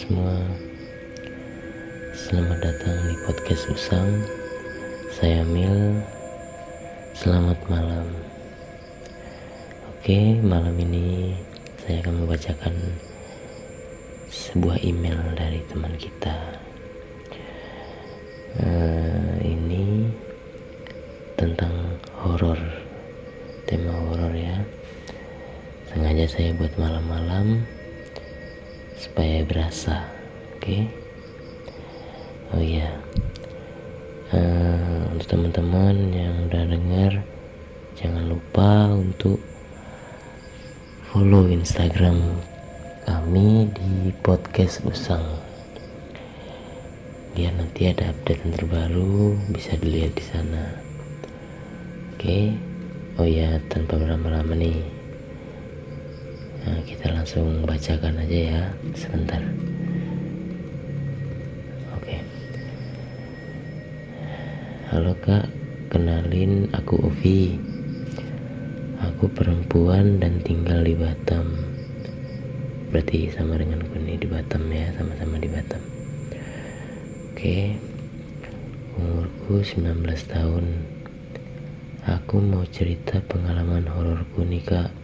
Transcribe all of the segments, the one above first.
semua. Selamat datang di podcast Usang. Saya Mil Selamat malam. Oke malam ini Saya akan membacakan Sebuah email dari teman kita. Uh, Ini Tentang horor Tema horor ya. Sengaja saya buat malam-malam supaya berasa oke okay? oh iya uh, untuk teman-teman yang udah dengar jangan lupa untuk follow instagram kami di podcast usang biar nanti ada update yang terbaru bisa dilihat di sana oke okay? oh ya tanpa berlama-lama nih Nah, kita langsung bacakan aja ya, sebentar. Oke. Halo Kak, kenalin aku Ovi. Aku perempuan dan tinggal di Batam. Berarti sama dengan ini di Batam ya, sama-sama di Batam. Oke. Umurku 19 tahun. Aku mau cerita pengalaman hororku nih Kak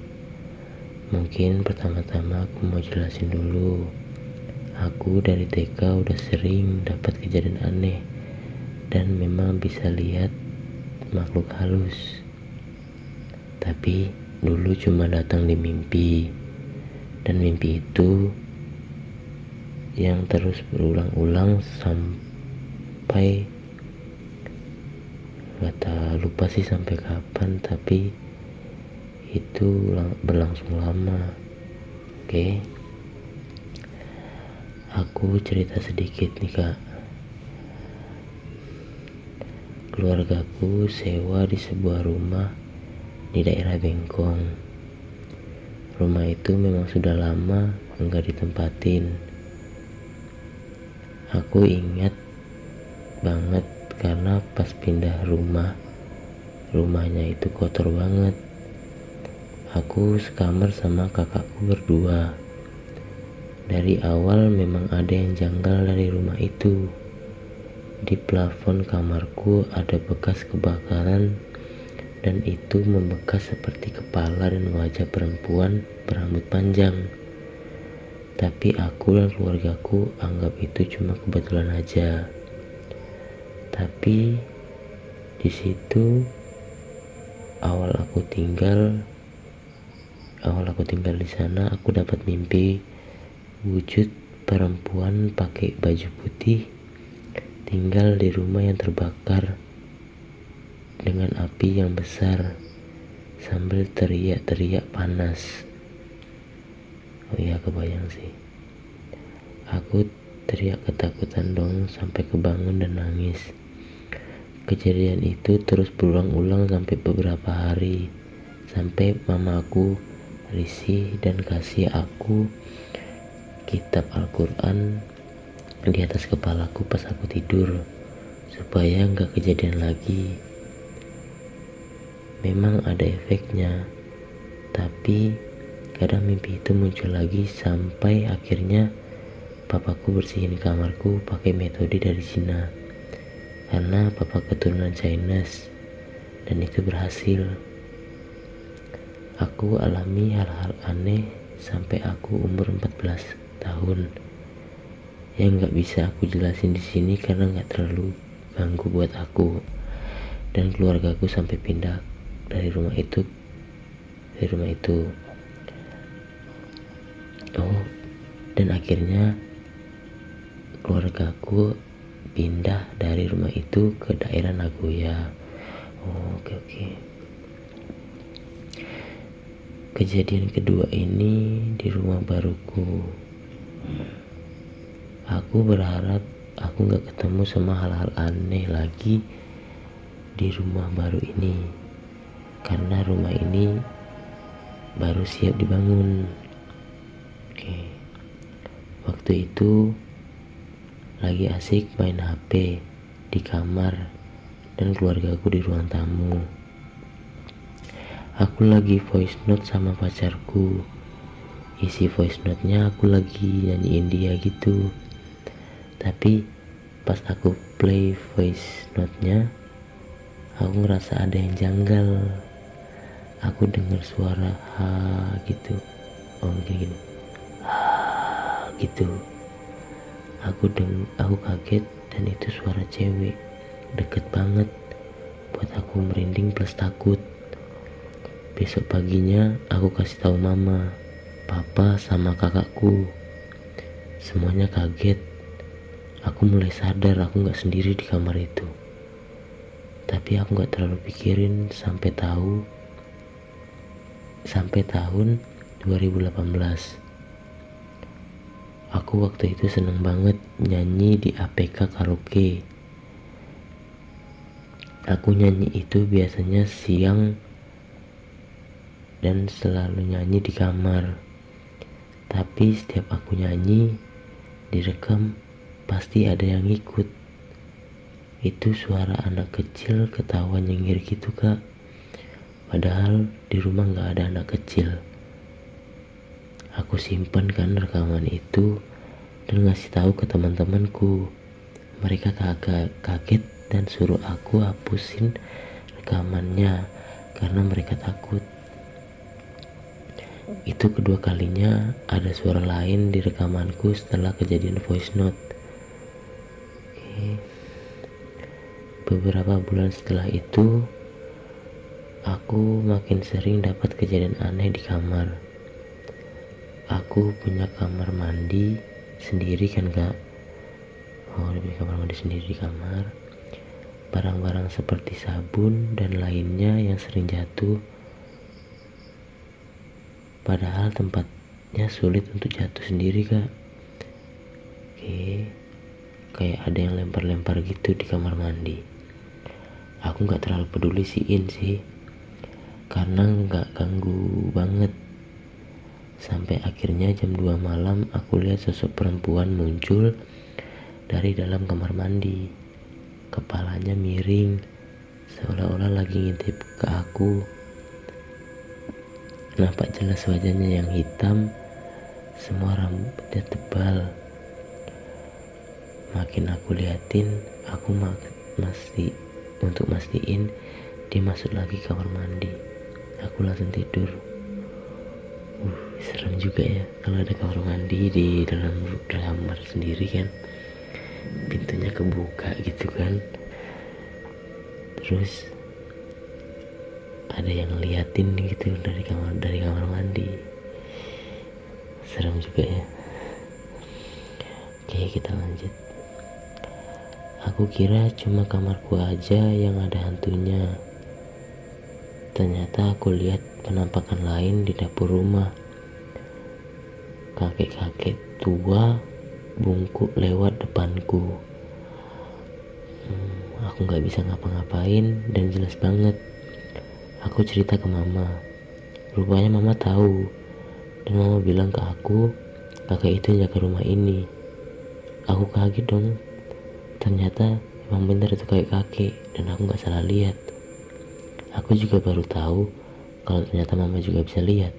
Mungkin pertama-tama aku mau jelasin dulu. Aku dari TK udah sering dapat kejadian aneh dan memang bisa lihat makhluk halus. Tapi dulu cuma datang di mimpi. Dan mimpi itu yang terus berulang-ulang sampai gak lupa sih sampai kapan tapi itu berlangsung lama. Oke. Okay? aku cerita sedikit nih kak. Keluargaku sewa di sebuah rumah di daerah Bengkong. Rumah itu memang sudah lama enggak ditempatin. Aku ingat banget karena pas pindah rumah rumahnya itu kotor banget Aku sekamar sama kakakku berdua. Dari awal memang ada yang janggal dari rumah itu. Di plafon kamarku ada bekas kebakaran dan itu membekas seperti kepala dan wajah perempuan berambut panjang. Tapi aku dan keluargaku anggap itu cuma kebetulan aja. Tapi di situ awal aku tinggal awal aku tinggal di sana aku dapat mimpi wujud perempuan pakai baju putih tinggal di rumah yang terbakar dengan api yang besar sambil teriak-teriak panas. Oh iya kebayang sih. Aku teriak ketakutan dong sampai kebangun dan nangis. Kejadian itu terus berulang-ulang sampai beberapa hari sampai mamaku risih dan kasih aku kitab Al-Quran di atas kepalaku pas aku tidur supaya nggak kejadian lagi. Memang ada efeknya tapi kadang mimpi itu muncul lagi sampai akhirnya papaku bersihin kamarku pakai metode dari Cina. Karena papa keturunan Chinese dan itu berhasil Aku alami hal-hal aneh sampai aku umur 14 tahun. Yang nggak bisa aku jelasin di sini karena nggak terlalu ganggu buat aku dan keluargaku sampai pindah dari rumah itu dari rumah itu. Oh, dan akhirnya keluargaku pindah dari rumah itu ke daerah Nagoya. Oh, oke okay, oke. Okay. Kejadian kedua ini di rumah baruku. Aku berharap aku gak ketemu sama hal-hal aneh lagi di rumah baru ini. Karena rumah ini baru siap dibangun. Oke. Waktu itu lagi asik main HP di kamar dan keluargaku di ruang tamu Aku lagi voice note sama pacarku. isi voice note-nya aku lagi nyanyiin dia gitu. Tapi pas aku play voice note-nya aku ngerasa ada yang janggal. Aku dengar suara ha gitu. Oh gini gini. Ha gitu. Aku deng aku kaget dan itu suara cewek. Deket banget. Buat aku merinding plus takut besok paginya aku kasih tahu mama papa sama kakakku. Semuanya kaget. Aku mulai sadar aku nggak sendiri di kamar itu. Tapi aku nggak terlalu pikirin sampai tahu sampai tahun 2018 aku waktu itu seneng banget nyanyi di APK karaoke. Aku nyanyi itu biasanya siang dan selalu nyanyi di kamar. Tapi setiap aku nyanyi direkam pasti ada yang ikut itu suara anak kecil ketawa nyengir gitu kak. Padahal di rumah nggak ada anak kecil. Aku simpan kan rekaman itu dan ngasih tahu ke teman-temanku. Mereka kagak kaget dan suruh aku hapusin rekamannya karena mereka takut itu kedua kalinya ada suara lain di rekamanku setelah kejadian voice note. Oke. Beberapa bulan setelah itu, aku makin sering dapat kejadian aneh di kamar. Aku punya kamar mandi sendiri kan kak? Oh, punya kamar mandi sendiri di kamar. Barang-barang seperti sabun dan lainnya yang sering jatuh padahal tempatnya sulit untuk jatuh sendiri kak. Oke kayak ada yang lempar-lempar gitu di kamar mandi. Aku nggak terlalu peduli siin sih. Karena nggak ganggu banget. Sampai akhirnya jam 2 malam aku lihat sosok perempuan muncul dari dalam kamar mandi. Kepalanya miring seolah-olah lagi ngintip ke aku Nampak jelas wajahnya yang hitam, semua rambutnya tebal. Makin aku liatin, aku masih untuk mastiin dia masuk lagi kamar mandi. Aku langsung tidur. Uh, serem juga ya kalau ada kamar mandi di dalam kamar sendiri kan. Pintunya kebuka gitu kan. Terus ada yang ngeliatin gitu dari kamar dari kamar mandi. Serem juga ya. Oke kita lanjut. Aku kira cuma kamarku aja yang ada hantunya. Ternyata aku lihat penampakan lain di dapur rumah. Kakek-kakek tua bungkuk lewat depanku. Hmm, aku nggak bisa ngapa-ngapain dan jelas banget Aku cerita ke mama. Rupanya mama tahu. Dan mama bilang ke aku, kakek itu jaga rumah ini. Aku kaget dong. Ternyata emang bener itu kayak kakek dan aku gak salah lihat. Aku juga baru tahu kalau ternyata mama juga bisa lihat.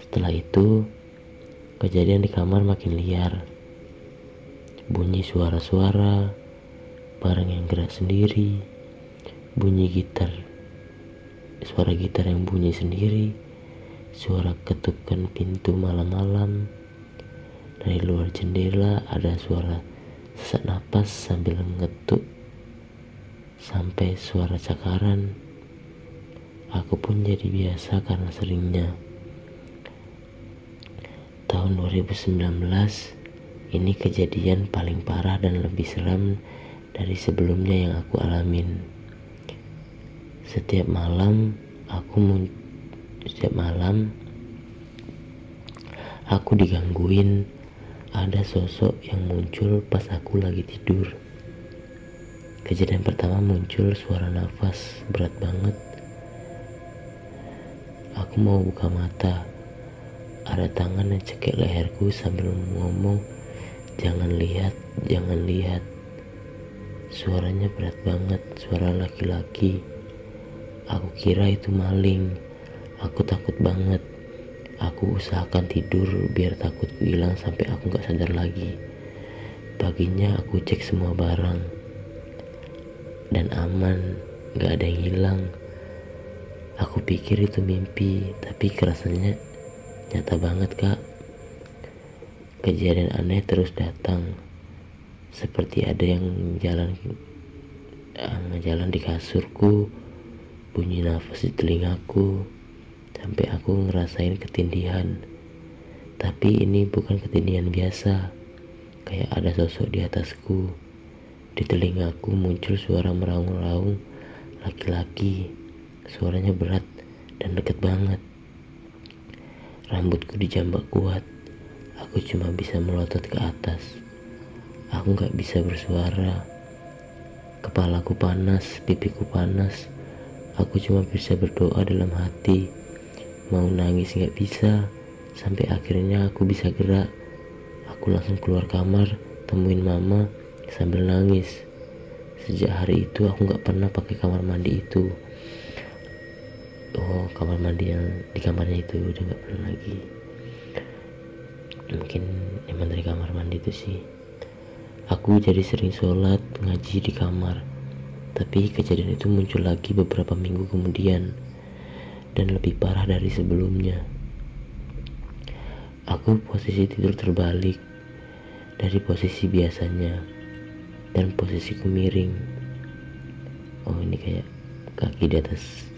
Setelah itu, kejadian di kamar makin liar. Bunyi suara-suara, barang yang gerak sendiri, bunyi gitar suara gitar yang bunyi sendiri, suara ketukan pintu malam-malam. Dari luar jendela ada suara sesak napas sambil ngetuk sampai suara cakaran. Aku pun jadi biasa karena seringnya. Tahun 2019 ini kejadian paling parah dan lebih seram dari sebelumnya yang aku alamin. Setiap malam aku setiap malam aku digangguin ada sosok yang muncul pas aku lagi tidur. Kejadian pertama muncul suara nafas berat banget. Aku mau buka mata. Ada tangan yang cekik leherku sambil ngomong, "Jangan lihat, jangan lihat." Suaranya berat banget, suara laki-laki. Aku kira itu maling. Aku takut banget. Aku usahakan tidur biar takutku hilang sampai aku gak sadar lagi. Paginya aku cek semua barang dan aman, gak ada yang hilang. Aku pikir itu mimpi, tapi kerasanya nyata banget kak. Kejadian aneh terus datang, seperti ada yang jalan jalan di kasurku, bunyi nafas di telingaku, sampai aku ngerasain ketindihan. Tapi ini bukan ketindihan biasa, kayak ada sosok di atasku. Di telingaku muncul suara meraung-raung laki-laki. Suaranya berat dan deket banget. Rambutku dijambak kuat. Aku cuma bisa melotot ke atas. Aku gak bisa bersuara. Kepalaku panas, pipiku panas. Aku cuma bisa berdoa dalam hati. Mau nangis gak bisa. Sampai akhirnya aku bisa gerak. Aku langsung keluar kamar, temuin mama sambil nangis. Sejak hari itu aku gak pernah pakai kamar mandi itu. Oh, kamar mandi yang di kamarnya itu udah gak pernah lagi. Mungkin emang dari kamar mandi itu sih. Aku jadi sering sholat ngaji di kamar. Tapi kejadian itu muncul lagi beberapa minggu kemudian dan lebih parah dari sebelumnya. Aku posisi tidur terbalik dari posisi biasanya dan posisiku miring. Oh ini kayak kaki di atas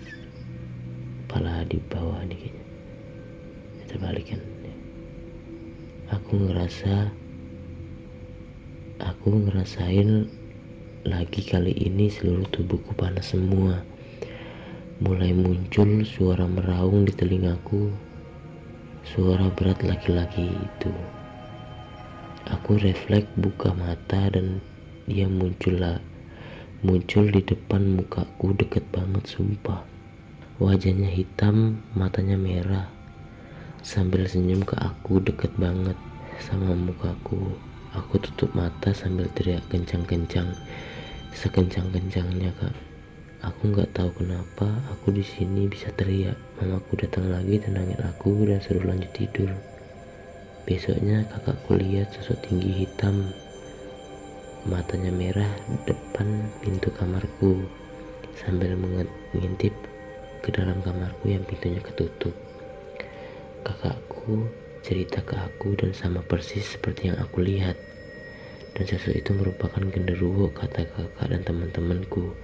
kepala di bawah nih kayaknya terbalik kan aku ngerasa aku ngerasain lagi kali ini seluruh tubuhku panas semua. Mulai muncul suara meraung di telingaku. Suara berat laki-laki itu. Aku refleks buka mata dan dia muncul lah muncul di depan mukaku deket banget sumpah. Wajahnya hitam matanya merah. Sambil senyum ke aku deket banget sama mukaku Aku tutup mata sambil teriak kencang-kencang, sekencang-kencangnya kak. Aku nggak tahu kenapa aku di sini bisa teriak. Mamaku datang lagi tenangin aku dan suruh lanjut tidur. Besoknya kakakku lihat sosok tinggi hitam, matanya merah depan pintu kamarku sambil mengintip ke dalam kamarku yang pintunya ketutup. Kakakku cerita ke aku dan sama persis seperti yang aku lihat. Dan sosok itu merupakan genderuwo kata kakak dan teman-temanku.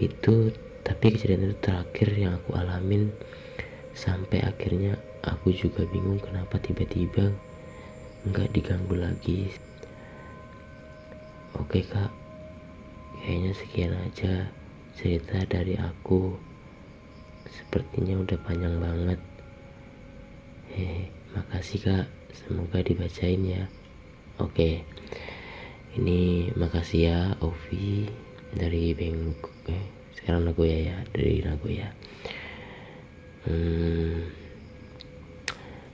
Itu tapi kejadian itu terakhir yang aku alamin sampai akhirnya aku juga bingung kenapa tiba-tiba nggak diganggu lagi. Oke kak, kayaknya sekian aja cerita dari aku. Sepertinya udah panjang banget. Hehe. Makasih kak, semoga dibacain ya. Oke, ini makasih ya Ovi dari Bangkok. Eh, sekarang Nagoya ya, dari Nagoya. Hmm,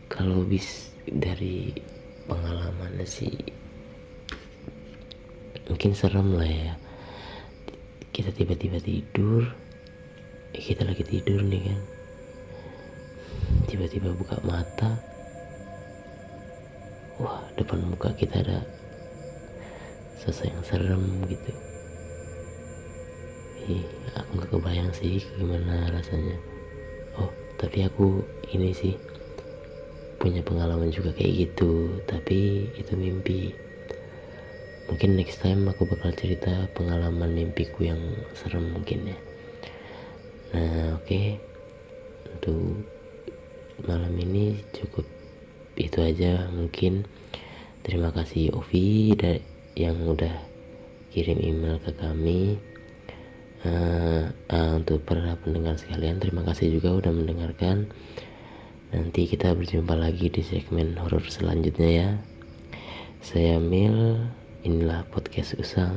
kalau bis dari pengalaman sih mungkin serem lah ya. Kita tiba-tiba tidur. Kita lagi tidur nih kan. Tiba-tiba buka mata wah depan muka kita ada sosok yang serem gitu. Ih, aku nggak kebayang sih gimana rasanya. Oh tapi aku ini sih punya pengalaman juga kayak gitu tapi itu mimpi. Mungkin next time aku bakal cerita pengalaman mimpiku yang serem mungkin ya. Nah oke. Okay. untuk malam ini cukup itu aja mungkin. Terima kasih Ovi yang udah kirim email ke kami. Uh, uh, untuk para pendengar sekalian terima kasih juga udah mendengarkan. Nanti kita berjumpa lagi di segmen horor selanjutnya ya. Saya Mil inilah podcast usang